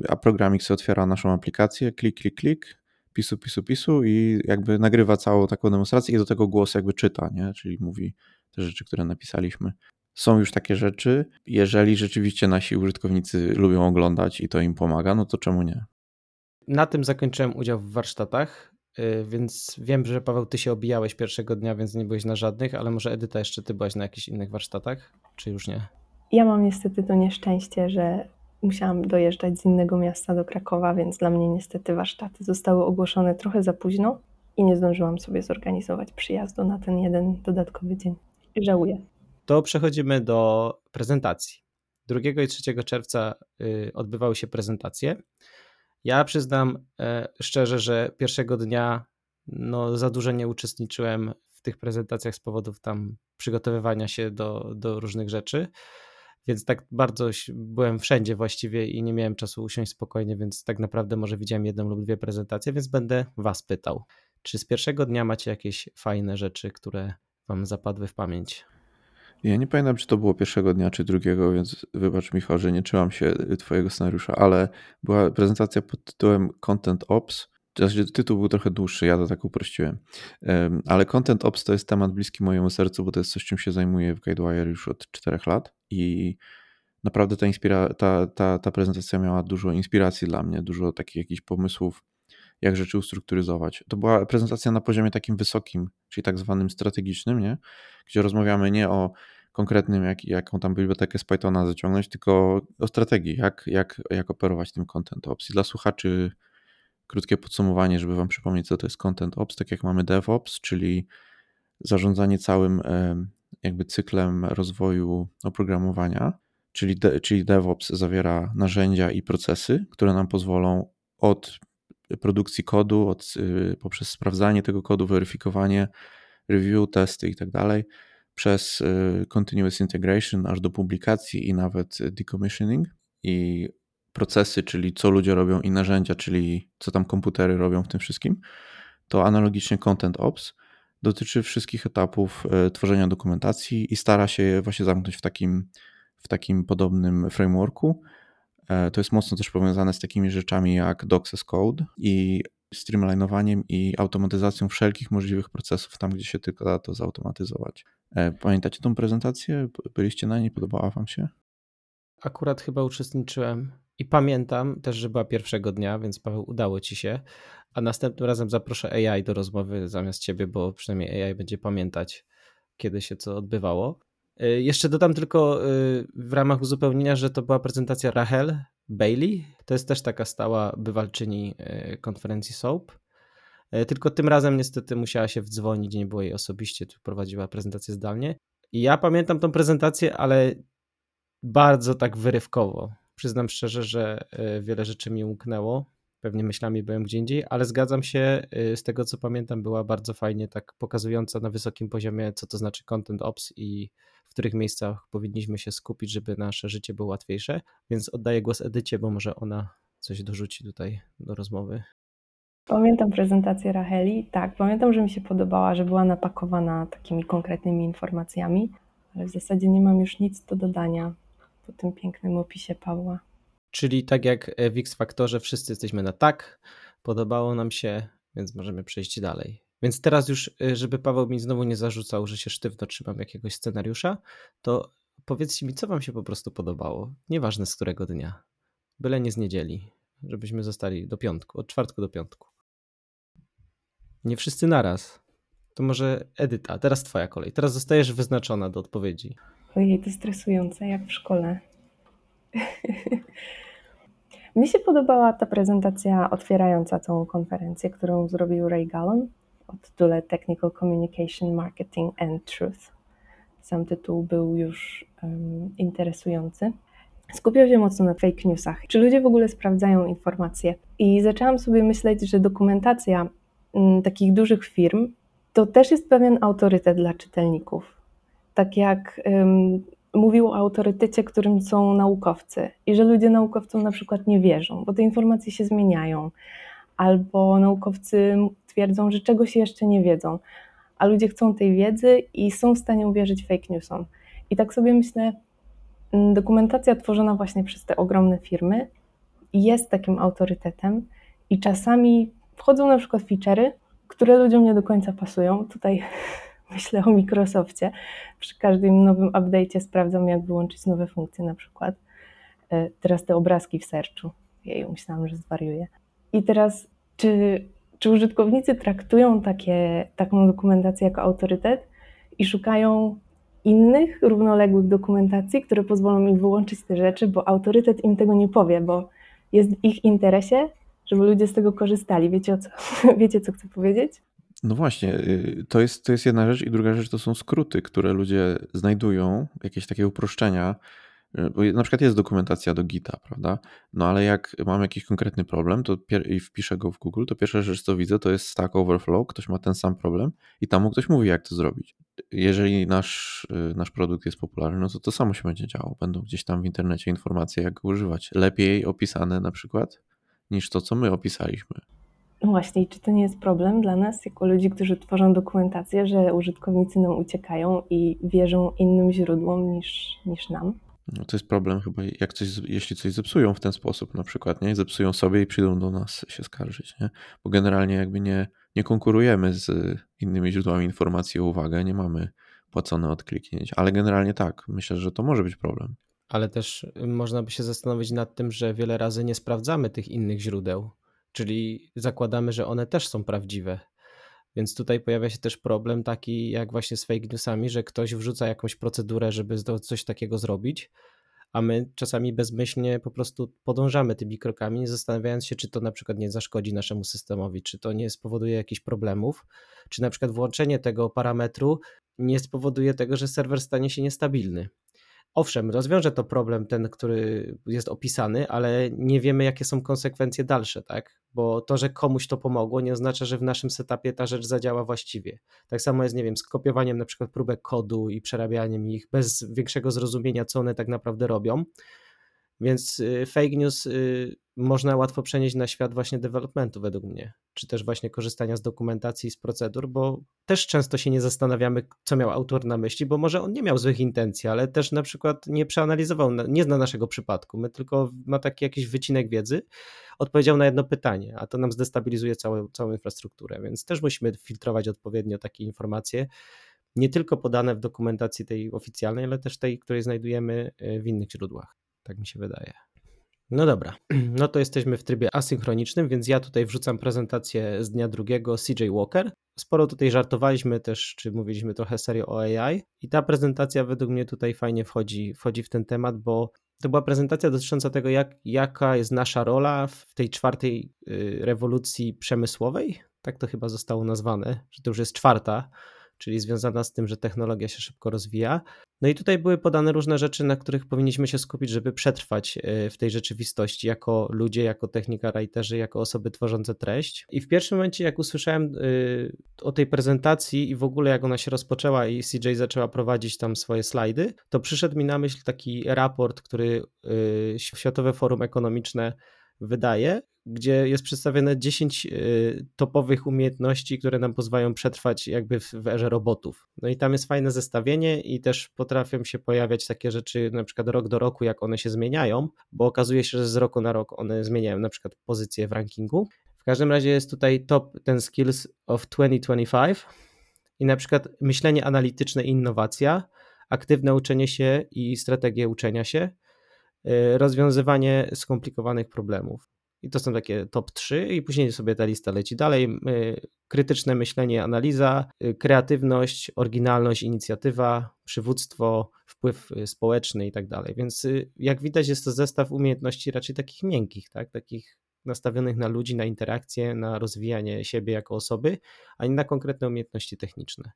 a programik sobie otwiera naszą aplikację, klik, klik, klik, pisu, pisu, pisu i jakby nagrywa całą taką demonstrację i do tego głos jakby czyta, nie? czyli mówi te rzeczy, które napisaliśmy. Są już takie rzeczy. Jeżeli rzeczywiście nasi użytkownicy lubią oglądać i to im pomaga, no to czemu nie? Na tym zakończyłem udział w warsztatach, y, więc wiem, że Paweł, ty się obijałeś pierwszego dnia, więc nie byłeś na żadnych, ale może Edyta jeszcze ty byłaś na jakichś innych warsztatach, czy już nie? Ja mam niestety to nieszczęście, że musiałam dojeżdżać z innego miasta do Krakowa, więc dla mnie niestety warsztaty zostały ogłoszone trochę za późno i nie zdążyłam sobie zorganizować przyjazdu na ten jeden dodatkowy dzień. Żałuję. To przechodzimy do prezentacji. 2 i 3 czerwca y, odbywały się prezentacje. Ja przyznam e, szczerze, że pierwszego dnia no, za dużo nie uczestniczyłem w tych prezentacjach z powodów tam przygotowywania się do, do różnych rzeczy. Więc tak bardzo byłem wszędzie właściwie i nie miałem czasu usiąść spokojnie, więc tak naprawdę może widziałem jedną lub dwie prezentacje, więc będę Was pytał. Czy z pierwszego dnia macie jakieś fajne rzeczy, które Wam zapadły w pamięć? Ja nie pamiętam, czy to było pierwszego dnia, czy drugiego, więc wybacz Michał, że nie czyłam się Twojego scenariusza, ale była prezentacja pod tytułem Content Ops. Tytuł był trochę dłuższy, ja to tak uprościłem. Ale Content Ops to jest temat bliski mojemu sercu, bo to jest coś, czym się zajmuję w Guidewire już od czterech lat i naprawdę ta, inspira- ta, ta, ta prezentacja miała dużo inspiracji dla mnie, dużo takich jakichś pomysłów, jak rzeczy ustrukturyzować. To była prezentacja na poziomie takim wysokim, czyli tak zwanym strategicznym, nie? gdzie rozmawiamy nie o konkretnym, jak, jaką tam bibliotekę z Pythona zaciągnąć, tylko o strategii, jak, jak, jak operować tym content ops. I dla słuchaczy krótkie podsumowanie, żeby wam przypomnieć, co to jest content ops, tak jak mamy DevOps, czyli zarządzanie całym jakby cyklem rozwoju oprogramowania, czyli, de, czyli DevOps zawiera narzędzia i procesy, które nam pozwolą od produkcji kodu, od, y, poprzez sprawdzanie tego kodu, weryfikowanie, review, testy i tak dalej, przez y, continuous integration aż do publikacji i nawet decommissioning. I procesy, czyli co ludzie robią i narzędzia, czyli co tam komputery robią w tym wszystkim, to analogicznie Content Ops dotyczy wszystkich etapów e, tworzenia dokumentacji i stara się je właśnie zamknąć w takim, w takim podobnym frameworku. E, to jest mocno też powiązane z takimi rzeczami jak Docs Code i streamlinowaniem i automatyzacją wszelkich możliwych procesów tam, gdzie się tylko da to zautomatyzować. E, pamiętacie tą prezentację? Byliście na niej? Podobała Wam się? Akurat chyba uczestniczyłem i pamiętam też, że była pierwszego dnia, więc Paweł, udało ci się. A następnym razem zaproszę AI do rozmowy zamiast ciebie, bo przynajmniej AI będzie pamiętać, kiedy się co odbywało. Y, jeszcze dodam tylko y, w ramach uzupełnienia, że to była prezentacja Rachel Bailey. To jest też taka stała bywalczyni y, konferencji SOAP. Tylko tym razem niestety musiała się wdzwonić, nie było jej osobiście, tu prowadziła prezentację zdalnie. I ja pamiętam tą prezentację, ale bardzo tak wyrywkowo. Przyznam szczerze, że e, wiele rzeczy mi umknęło. Pewnie myślami byłem gdzie indziej, ale zgadzam się, e, z tego co pamiętam, była bardzo fajnie tak pokazująca na wysokim poziomie, co to znaczy content ops i w których miejscach powinniśmy się skupić, żeby nasze życie było łatwiejsze. Więc oddaję głos Edycie, bo może ona coś dorzuci tutaj do rozmowy. Pamiętam prezentację Racheli. Tak, pamiętam, że mi się podobała, że była napakowana takimi konkretnymi informacjami, ale w zasadzie nie mam już nic do dodania po tym pięknym opisie Pawła. Czyli tak jak w X Faktorze wszyscy jesteśmy na tak, podobało nam się, więc możemy przejść dalej. Więc teraz już, y, żeby Paweł mi znowu nie zarzucał, że się sztywno trzymam jakiegoś scenariusza, to powiedzcie mi, co wam się po prostu podobało. Nieważne z którego dnia. Byle nie z niedzieli, żebyśmy zostali do piątku, od czwartku do piątku. Nie wszyscy naraz. To może Edyta, teraz twoja kolej. Teraz zostajesz wyznaczona do odpowiedzi. Ojej, to stresujące, jak w szkole. Mnie się podobała ta prezentacja otwierająca całą konferencję, którą zrobił Ray Gallon o tytule Technical Communication, Marketing and Truth. Sam tytuł był już um, interesujący. Skupiał się mocno na fake newsach. Czy ludzie w ogóle sprawdzają informacje? I zaczęłam sobie myśleć, że dokumentacja m, takich dużych firm to też jest pewien autorytet dla czytelników. Tak jak um, mówił o autorytecie, którym są naukowcy, i że ludzie naukowcom na przykład nie wierzą, bo te informacje się zmieniają, albo naukowcy twierdzą, że czegoś jeszcze nie wiedzą, a ludzie chcą tej wiedzy i są w stanie uwierzyć fake newsom. I tak sobie myślę, dokumentacja tworzona właśnie przez te ogromne firmy jest takim autorytetem i czasami wchodzą na przykład feature'y, które ludziom nie do końca pasują. Tutaj myślę o Microsoftie. Przy każdym nowym update'cie sprawdzam, jak wyłączyć nowe funkcje na przykład. E, teraz te obrazki w sercu. Jej, myślałam, że zwariuję. I teraz, czy, czy użytkownicy traktują takie, taką dokumentację jako autorytet i szukają innych równoległych dokumentacji, które pozwolą im wyłączyć te rzeczy, bo autorytet im tego nie powie, bo jest w ich interesie, żeby ludzie z tego korzystali. Wiecie, o co, wiecie, co chcę powiedzieć? No właśnie, y, to jest, to jest jedna rzecz i druga rzecz to są skróty, które ludzie znajdują, jakieś takie uproszczenia, y, na przykład jest dokumentacja do Gita, prawda? No ale jak mam jakiś konkretny problem to i wpiszę go w Google, to pierwsza rzecz, co widzę, to jest Stack Overflow, ktoś ma ten sam problem i tam mu ktoś mówi, jak to zrobić. Jeżeli nasz, y, nasz produkt jest popularny, no to to samo się będzie działo. Będą gdzieś tam w internecie informacje, jak go używać. Lepiej opisane na przykład niż to, co my opisaliśmy. No właśnie, czy to nie jest problem dla nas, jako ludzi, którzy tworzą dokumentację, że użytkownicy nam uciekają i wierzą innym źródłom niż, niż nam? No to jest problem chyba, jak coś, jeśli coś zepsują w ten sposób na przykład, nie? Zepsują sobie i przyjdą do nas się skarżyć, nie? Bo generalnie jakby nie, nie konkurujemy z innymi źródłami informacji o uwagę, nie mamy płacone od kliknięć, ale generalnie tak, myślę, że to może być problem. Ale też można by się zastanowić nad tym, że wiele razy nie sprawdzamy tych innych źródeł czyli zakładamy, że one też są prawdziwe. Więc tutaj pojawia się też problem taki jak właśnie z fake newsami, że ktoś wrzuca jakąś procedurę, żeby coś takiego zrobić, a my czasami bezmyślnie po prostu podążamy tymi krokami, nie zastanawiając się, czy to na przykład nie zaszkodzi naszemu systemowi, czy to nie spowoduje jakichś problemów, czy na przykład włączenie tego parametru nie spowoduje tego, że serwer stanie się niestabilny. Owszem, rozwiąże to problem ten, który jest opisany, ale nie wiemy, jakie są konsekwencje dalsze, tak? Bo to, że komuś to pomogło, nie oznacza, że w naszym setupie ta rzecz zadziała właściwie. Tak samo jest, nie wiem, z kopiowaniem na przykład próbek kodu i przerabianiem ich bez większego zrozumienia, co one tak naprawdę robią. Więc y, fake news y, można łatwo przenieść na świat właśnie developmentu według mnie, czy też właśnie korzystania z dokumentacji, z procedur, bo też często się nie zastanawiamy, co miał autor na myśli, bo może on nie miał złych intencji, ale też na przykład nie przeanalizował, nie zna naszego przypadku, my tylko ma taki jakiś wycinek wiedzy, odpowiedział na jedno pytanie, a to nam zdestabilizuje całą, całą infrastrukturę, więc też musimy filtrować odpowiednio takie informacje, nie tylko podane w dokumentacji tej oficjalnej, ale też tej, której znajdujemy y, w innych źródłach. Tak mi się wydaje. No dobra, no to jesteśmy w trybie asynchronicznym, więc ja tutaj wrzucam prezentację z dnia drugiego CJ Walker. Sporo tutaj żartowaliśmy też, czy mówiliśmy trochę serio o AI i ta prezentacja według mnie tutaj fajnie wchodzi, wchodzi w ten temat, bo to była prezentacja dotycząca tego, jak, jaka jest nasza rola w tej czwartej y, rewolucji przemysłowej. Tak to chyba zostało nazwane, że to już jest czwarta czyli związana z tym, że technologia się szybko rozwija. No i tutaj były podane różne rzeczy, na których powinniśmy się skupić, żeby przetrwać e, w tej rzeczywistości jako ludzie, jako technika writerzy, jako osoby tworzące treść. I w pierwszym momencie, jak usłyszałem e, o tej prezentacji i w ogóle jak ona się rozpoczęła i CJ zaczęła prowadzić tam swoje slajdy, to przyszedł mi na myśl taki raport, który e, Światowe Forum Ekonomiczne wydaje, gdzie jest przedstawione 10 y, topowych umiejętności, które nam pozwalają przetrwać jakby w, erze robotów. No i tam jest fajne zestawienie i też potrafią się pojawiać takie rzeczy na przykład rok do roku, jak one się zmieniają, bo okazuje się, że z roku na rok one zmieniają na przykład pozycję w rankingu. W każdym razie jest tutaj top ten skills of 2025 i na przykład myślenie analityczne i innowacja, aktywne uczenie się i strategie uczenia się, y, rozwiązywanie skomplikowanych problemów. I to są takie top 3, i później sobie ta lista leci dalej. Y, krytyczne myślenie, analiza, y, kreatywność, oryginalność, inicjatywa, przywództwo, wpływ społeczny i tak dalej. Więc jak widać, jest to zestaw umiejętności raczej takich miękkich, tak? takich nastawionych na ludzi, na interakcje, na rozwijanie siebie jako osoby, a nie na konkretne umiejętności techniczne.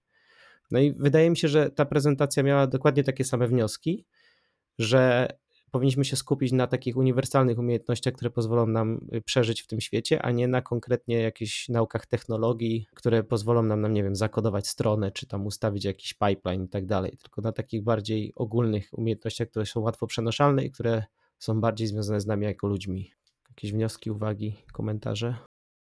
No i wydaje mi się, że ta prezentacja miała dokładnie takie same wnioski, że powinniśmy się skupić na takich uniwersalnych umiejętnościach, które pozwolą nam y, przeżyć w tym świecie, a nie na konkretnie jakichś naukach technologii, które pozwolą nam, nie wiem, zakodować stronę, czy tam ustawić jakiś pipeline i tak dalej, tylko na takich bardziej ogólnych umiejętnościach, które są łatwo przenoszalne i które są bardziej związane z nami jako ludźmi. Jakieś wnioski, uwagi, komentarze?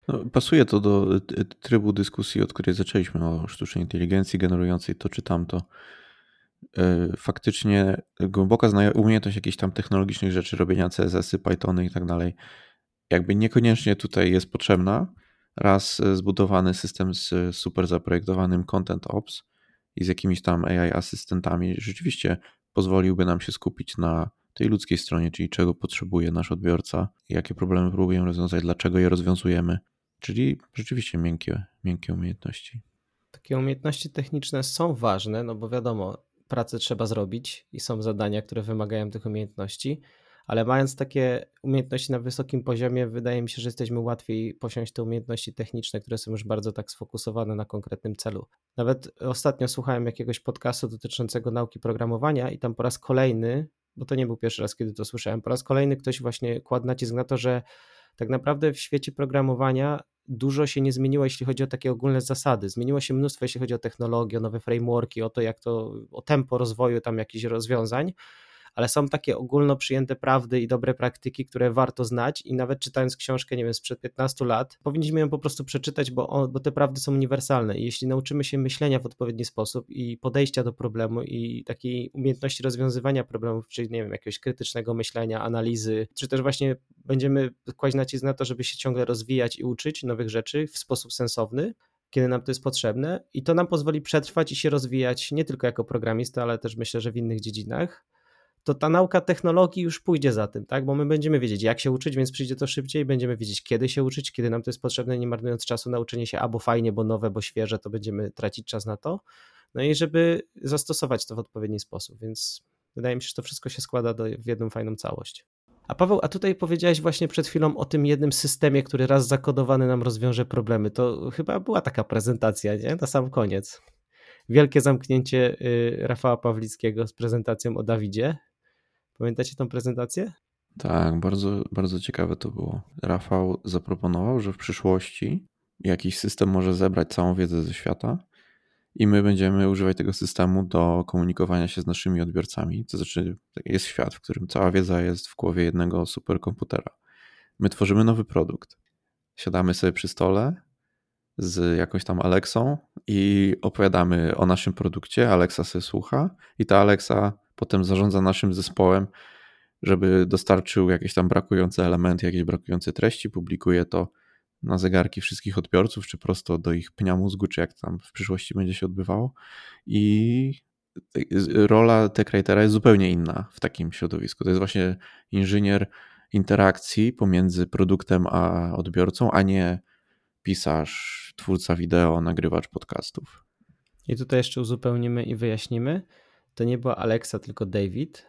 No, pasuje to do y, y, trybu dyskusji, od której zaczęliśmy o sztucznej inteligencji generującej to czy tamto. E, faktycznie głęboka umiejętność jakichś tam technologicznych rzeczy, robienia CSS-y, Pythony i tak dalej, jakby niekoniecznie tutaj jest potrzebna. Raz e, zbudowany system z super zaprojektowanym Content Ops i z jakimiś tam AI asystentami rzeczywiście pozwoliłby nam się skupić na tej ludzkiej stronie, czyli czego potrzebuje nasz odbiorca, jakie problemy próbujemy rozwiązać, dlaczego je rozwiązujemy. Czyli rzeczywiście miękkie, miękkie umiejętności. Takie umiejętności techniczne są ważne, no bo wiadomo, pracę trzeba zrobić i są zadania, które wymagają tych umiejętności, ale mając takie umiejętności na wysokim poziomie, wydaje mi się, że jesteśmy łatwiej posiąść te umiejętności techniczne, które są już bardzo tak sfokusowane na konkretnym celu. Nawet ostatnio słuchałem jakiegoś podcastu dotyczącego nauki programowania i tam po raz kolejny, bo to nie był pierwszy raz, kiedy to słyszałem, po raz kolejny ktoś właśnie kładł nacisk na to, że tak naprawdę w świecie programowania dużo się nie zmieniło, jeśli chodzi o takie ogólne zasady. Zmieniło się mnóstwo, jeśli chodzi o technologię, o nowe frameworki, o to, jak to, o tempo rozwoju tam jakichś rozwiązań, ale są takie ogólno przyjęte prawdy i dobre praktyki, które warto znać i nawet czytając książkę, nie wiem, sprzed 15 lat, powinniśmy ją po prostu przeczytać, bo, bo te prawdy są uniwersalne. I jeśli nauczymy się myślenia w odpowiedni sposób i podejścia do problemu i takiej umiejętności rozwiązywania problemów, czyli nie wiem, jakiegoś krytycznego myślenia, analizy, czy też właśnie będziemy kłaść nacisk na to, żeby się ciągle rozwijać i uczyć nowych rzeczy w sposób sensowny, kiedy nam to jest potrzebne i to nam pozwoli przetrwać i się rozwijać nie tylko jako programista, ale też myślę, że w innych dziedzinach to ta nauka technologii już pójdzie za tym, tak? Bo my będziemy wiedzieć, jak się uczyć, więc przyjdzie to szybciej, będziemy wiedzieć, kiedy się uczyć, kiedy nam to jest potrzebne, nie marnując czasu na uczenie się albo fajnie, bo nowe, bo świeże, to będziemy tracić czas na to. No i żeby zastosować to w odpowiedni sposób, więc wydaje mi się, że to wszystko się składa do, w jedną fajną całość. A Paweł, a tutaj powiedziałeś właśnie przed chwilą o tym jednym systemie, który raz zakodowany nam rozwiąże problemy. To chyba była taka prezentacja, nie? Na sam koniec. Wielkie zamknięcie y, Rafała Pawlickiego z prezentacją o Dawidzie. Pamiętacie tą prezentację? Tak, bardzo, bardzo ciekawe to było. Rafał zaproponował, że w przyszłości jakiś system może zebrać całą wiedzę ze świata i my będziemy używać tego systemu do komunikowania się z naszymi odbiorcami. To znaczy, jest świat, w którym cała wiedza jest w głowie jednego superkomputera. My tworzymy nowy produkt. Siadamy sobie przy stole z jakąś tam Alexą i opowiadamy o naszym produkcie. Alexa sobie słucha i ta Alexa potem zarządza naszym zespołem, żeby dostarczył jakieś tam brakujące elementy, jakieś brakujące treści, publikuje to na zegarki wszystkich odbiorców, czy prosto do ich pnia mózgu, czy jak tam w przyszłości będzie się odbywało. I rola tech jest zupełnie inna w takim środowisku. To jest właśnie inżynier interakcji pomiędzy produktem a odbiorcą, a nie pisarz, twórca wideo, nagrywacz podcastów. I tutaj jeszcze uzupełnimy i wyjaśnimy. To nie była Alexa, tylko David,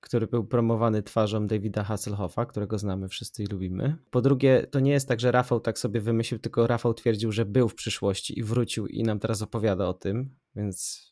który był promowany twarzą Davida Hasselhoffa, którego znamy wszyscy i lubimy. Po drugie, to nie jest tak, że Rafał tak sobie wymyślił, tylko Rafał twierdził, że był w przyszłości i wrócił i nam teraz opowiada o tym, więc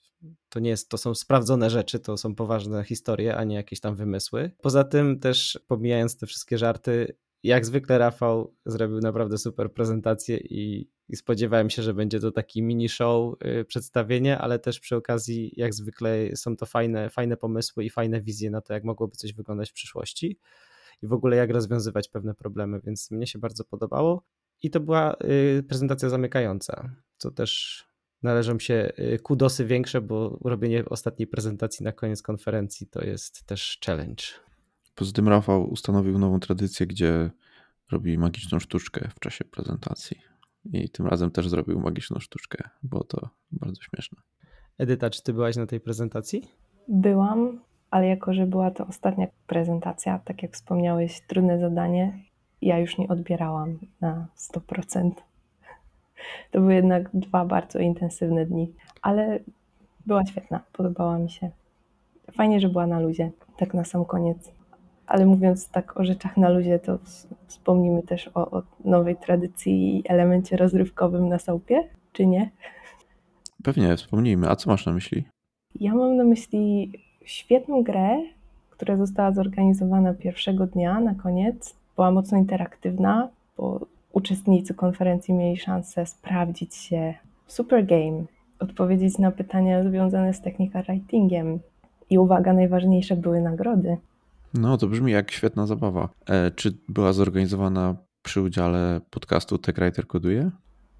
to nie jest, to są sprawdzone rzeczy, to są poważne historie, a nie jakieś tam wymysły. Poza tym też pomijając te wszystkie żarty, jak zwykle Rafał zrobił naprawdę super prezentację i, i, spodziewałem się, że będzie to taki mini show y, przedstawienie, ale też przy okazji jak zwykle są to fajne, fajne pomysły i fajne wizje na to, jak mogłoby coś wyglądać w przyszłości. i w ogóle jak rozwiązywać pewne problemy, więc mnie się bardzo podobało. I to była y, prezentacja zamykająca, co też należą się y, kudosy większe, bo robienie ostatniej prezentacji na koniec konferencji to jest też challenge. Poza tym Rafał ustanowił nową tradycję, gdzie robi magiczną sztuczkę w czasie prezentacji. I tym razem też zrobił magiczną sztuczkę, było to bardzo śmieszne. Edyta, czy ty byłaś na tej prezentacji? Byłam, ale jako, że była to ostatnia prezentacja, tak jak wspomniałeś, trudne zadanie, ja już nie odbierałam na 100%. To były jednak dwa bardzo intensywne dni, ale była świetna, podobała mi się. Fajnie, że była na luzie, tak na sam koniec. Ale mówiąc tak o rzeczach na luzie, to wspomnimy też o, o nowej tradycji i elemencie rozrywkowym na Saupie, czy nie? Pewnie, wspomnijmy. A co masz na myśli? Ja mam na myśli świetną grę, która została zorganizowana pierwszego dnia na koniec. Była mocno interaktywna, bo uczestnicy konferencji mieli szansę sprawdzić się w super game, odpowiedzieć na pytania związane z technika writingiem. I uwaga, najważniejsze były nagrody. No, to brzmi jak świetna zabawa. E, czy była zorganizowana przy udziale podcastu TechWriter Koduje?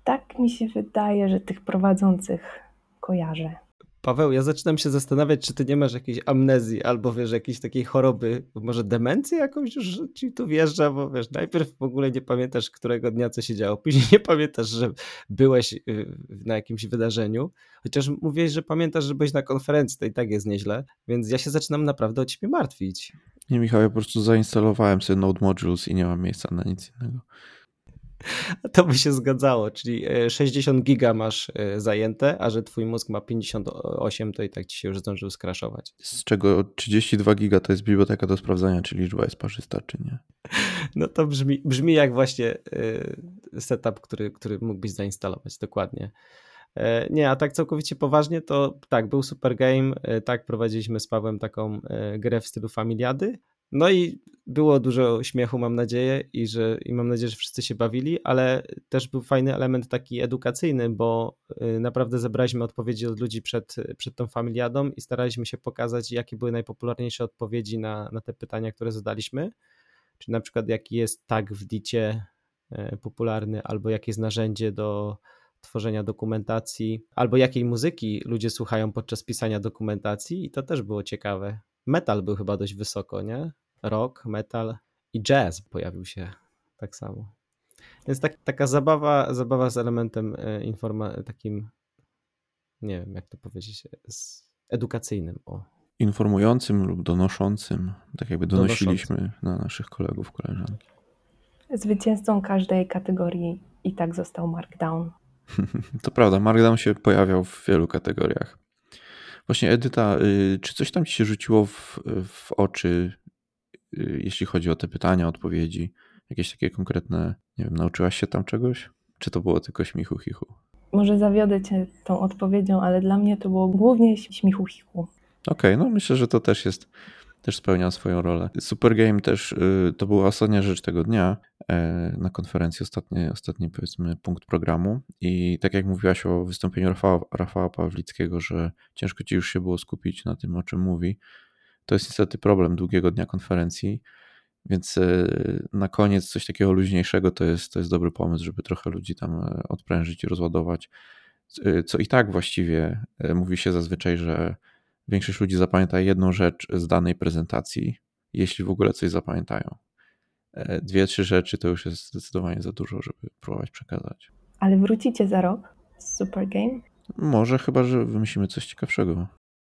Tak mi się wydaje, że tych prowadzących kojarzę. Paweł, ja zaczynam się zastanawiać, czy ty nie masz jakiejś amnezji albo wiesz, jakiejś takiej choroby, może demencji jakąś już ci tu wjeżdża, bo wiesz, najpierw w ogóle nie pamiętasz, którego dnia co się działo, później nie pamiętasz, że byłeś y, na jakimś wydarzeniu, chociaż mówiłeś, że pamiętasz, że byłeś na konferencji, to i tak jest nieźle, więc ja się zaczynam naprawdę o ciebie martwić. Nie, Michał, ja po prostu zainstalowałem sobie Node Modules i nie mam miejsca na nic innego. To by się zgadzało, czyli 60 e, giga masz e, zajęte, a że twój mózg ma 58, to i tak ci się już zdążył skraszować. Z czego 32 giga to jest biblioteka do sprawdzania, czy liczba jest parzysta, czy nie. No to brzmi, brzmi jak właśnie e, setup, który, który mógłbyś zainstalować, dokładnie. Nie, a tak całkowicie poważnie, to tak, był super game, tak, prowadziliśmy z Pawłem taką grę w stylu familiady, no i było dużo śmiechu, mam nadzieję, i, że, i mam nadzieję, że wszyscy się bawili, ale też był fajny element taki edukacyjny, bo y, naprawdę zebraliśmy odpowiedzi od ludzi przed, przed tą familiadą i staraliśmy się pokazać, jakie były najpopularniejsze odpowiedzi na, na te pytania, które zadaliśmy. Czy na przykład, jaki jest tag w dicie y, popularny, albo jakie jest narzędzie do tworzenia dokumentacji, albo jakiej muzyki ludzie słuchają podczas pisania dokumentacji, i to też było ciekawe metal był chyba dość wysoko, nie? Rock, metal i jazz pojawił się tak samo. Więc tak, taka zabawa, zabawa z elementem e, informa takim, nie wiem jak to powiedzieć, edukacyjnym. O. Informującym lub donoszącym, tak jakby donosiliśmy na naszych kolegów, koleżanki. Zwycięzcą każdej kategorii i tak został Markdown. to prawda, Markdown się pojawiał w wielu kategoriach. Właśnie Edyta, y, czy coś tam ci się rzuciło w, w oczy, y, jeśli chodzi o te pytania, odpowiedzi? Jakieś takie konkretne, nie wiem, nauczyłaś się tam czegoś? Czy to było tylko śmichu chichu? Może zawiodę cię tą odpowiedzią, ale dla mnie to było głównie śmichu chichu. Okej, okay, no myślę, że to też jest też spełnia swoją rolę. Super Game też y, to była ostatnia rzecz tego dnia e, na konferencji, ostatni, ostatni powiedzmy punkt programu i tak jak mówiłaś o wystąpieniu Rafała, Rafała Pawlickiego, że ciężko ci już się było skupić na tym, o czym mówi, to jest niestety problem długiego dnia konferencji, więc e, na koniec coś takiego luźniejszego to jest, to jest dobry pomysł, żeby trochę ludzi tam e, odprężyć i rozładować. Co i tak właściwie mówi się zazwyczaj, że większość ludzi zapamięta jedną rzecz z danej prezentacji, jeśli w ogóle coś zapamiętają. E, dwie, trzy rzeczy to już jest zdecydowanie za dużo, żeby próbować przekazać. Ale wrócicie za rok z Super Game? Może, chyba że wymyślimy coś ciekawszego.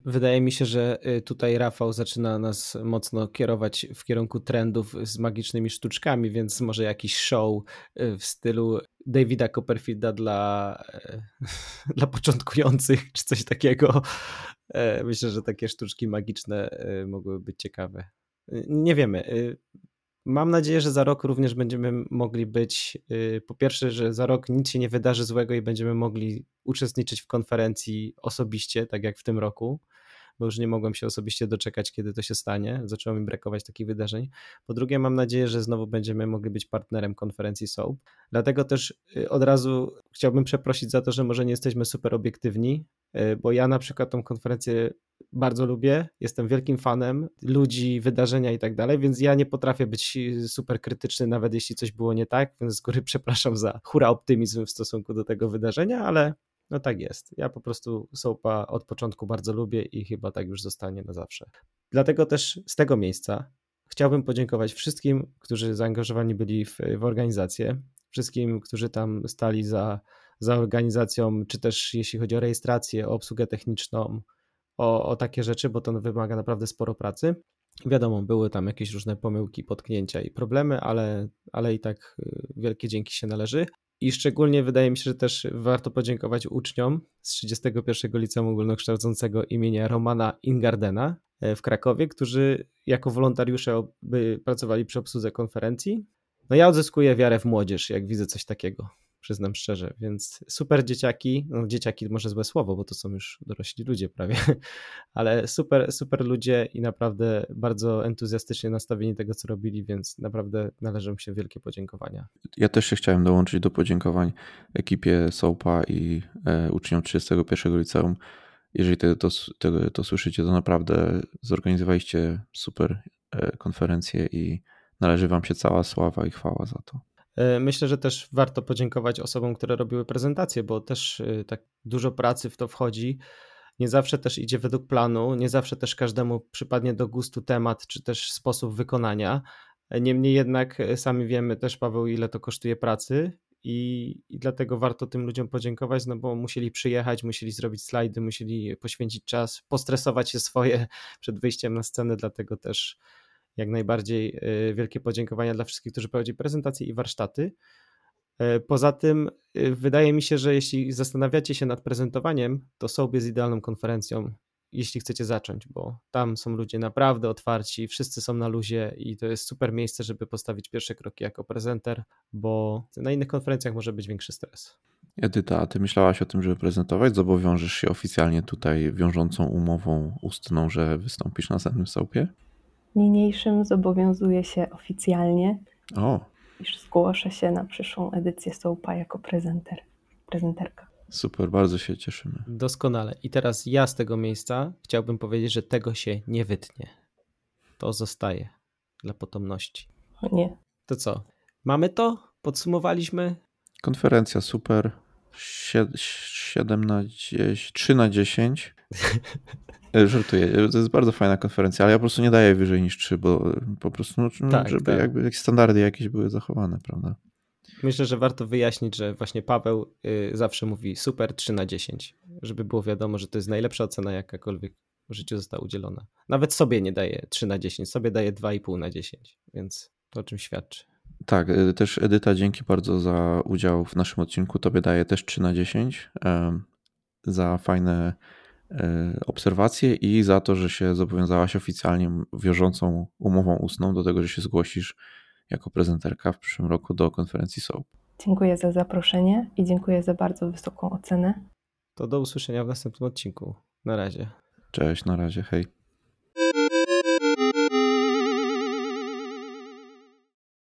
Wydaje mi się, że y, tutaj Rafał zaczyna nas mocno kierować w kierunku trendów z magicznymi sztuczkami, więc może jakiś show y, w stylu Davida Copperfielda dla, y, dla początkujących, czy coś takiego. E, myślę, że takie sztuczki magiczne mogłyby być ciekawe. Nie wiemy. Mam nadzieję, że za rok również będziemy mogli być, po pierwsze, że za rok nic się nie wydarzy złego i będziemy mogli uczestniczyć w konferencji osobiście, tak jak w tym roku bo już nie mogłem się osobiście doczekać, kiedy to się stanie. Zaczęło mi brakować takich wydarzeń. Po drugie, mam nadzieję, że znowu będziemy mogli być partnerem konferencji SOAP. Dlatego też y, od razu chciałbym przeprosić za to, że może nie jesteśmy super obiektywni, y, bo ja na przykład tą konferencję bardzo lubię, jestem wielkim fanem ludzi, wydarzenia i tak dalej, więc ja nie potrafię być super krytyczny, nawet jeśli coś było nie tak, więc z góry przepraszam za hura optymizm w stosunku do tego wydarzenia, ale no tak jest. Ja po prostu Soapa od początku bardzo lubię i chyba tak już zostanie na zawsze. Dlatego też z tego miejsca chciałbym podziękować wszystkim, którzy zaangażowani byli w, w organizację, wszystkim, którzy tam stali za, za organizacją, czy też jeśli chodzi o rejestrację, o obsługę techniczną, o, o takie rzeczy, bo to wymaga naprawdę sporo pracy. Wiadomo, były tam jakieś różne pomyłki, potknięcia i problemy, ale, ale i tak y, wielkie dzięki się należy. I szczególnie wydaje mi się, że też warto podziękować uczniom z 31 Liceum Ogólnokształcącego imienia Romana Ingardena e, w Krakowie, którzy jako wolontariusze pracowali przy obsłudze konferencji. No ja odzyskuję wiarę w młodzież, jak widzę coś takiego przyznam szczerze, więc super dzieciaki, no dzieciaki może złe słowo, bo to są już dorośli ludzie prawie, ale super, super ludzie i naprawdę bardzo entuzjastycznie nastawieni tego, co robili, więc naprawdę należą się wielkie podziękowania. Ja też się chciałem dołączyć do podziękowań ekipie Soapa i e, uczniom 31 liceum. Jeżeli to, to, to, to słyszycie, to naprawdę zorganizowaliście super e, konferencję i należy wam się cała sława i chwała za to. E, myślę, że też warto podziękować osobom, które robiły prezentację, bo też e, tak dużo pracy w to wchodzi. Nie zawsze też idzie według planu, nie zawsze też każdemu przypadnie do gustu temat czy też sposób wykonania. E, niemniej jednak sami wiemy też, Paweł, ile to kosztuje pracy i, i dlatego warto tym ludziom podziękować, no bo musieli przyjechać, musieli zrobić slajdy, musieli poświęcić czas, postresować się swoje przed wyjściem na scenę, dlatego też jak najbardziej y, wielkie podziękowania dla wszystkich, którzy prowadzili prezentacje i warsztaty. Y, poza tym y, wydaje mi się, że jeśli zastanawiacie się nad prezentowaniem, to Soap jest idealną konferencją, jeśli chcecie zacząć, bo tam są ludzie naprawdę otwarci, wszyscy są na luzie i to jest super miejsce, żeby postawić pierwsze kroki jako prezenter, bo na innych konferencjach może być większy stres. Edyta, a ty myślałaś o tym, żeby prezentować? Zobowiążesz się oficjalnie tutaj wiążącą umową ustną, że wystąpisz na samym Soapie? Niniejszym zobowiązuję się oficjalnie, o. iż zgłoszę się na przyszłą edycję Soapa jako prezenter, prezenterka. Super, bardzo się cieszymy. Doskonale. I teraz ja z tego miejsca chciałbym powiedzieć, że tego się nie wytnie. To zostaje dla potomności. O nie. To co? Mamy to? Podsumowaliśmy? Konferencja super. 7 na 10, 3 na 10. Żartuję. To jest bardzo fajna konferencja, ale ja po prostu nie daję wyżej niż 3, bo po prostu, no, tak, żeby tak. jakby standardy jakieś były zachowane, prawda? Myślę, że warto wyjaśnić, że właśnie Paweł y, zawsze mówi super 3 na 10, żeby było wiadomo, że to jest najlepsza ocena, jakakolwiek w życiu została udzielona. Nawet sobie nie daje 3 na 10, sobie daje 2,5 na 10, więc to o czym świadczy. Tak, też Edyta, dzięki bardzo za udział w naszym odcinku. Tobie daję też 3 na 10 za fajne E, obserwacje i za to, że się zobowiązałaś oficjalnie wiążącą umową ustną do tego, że się zgłosisz jako prezenterka w przyszłym roku do konferencji SOAP. Dziękuję za zaproszenie i dziękuję za bardzo wysoką ocenę. To do usłyszenia w następnym odcinku. Na razie. Cześć, na razie, hej.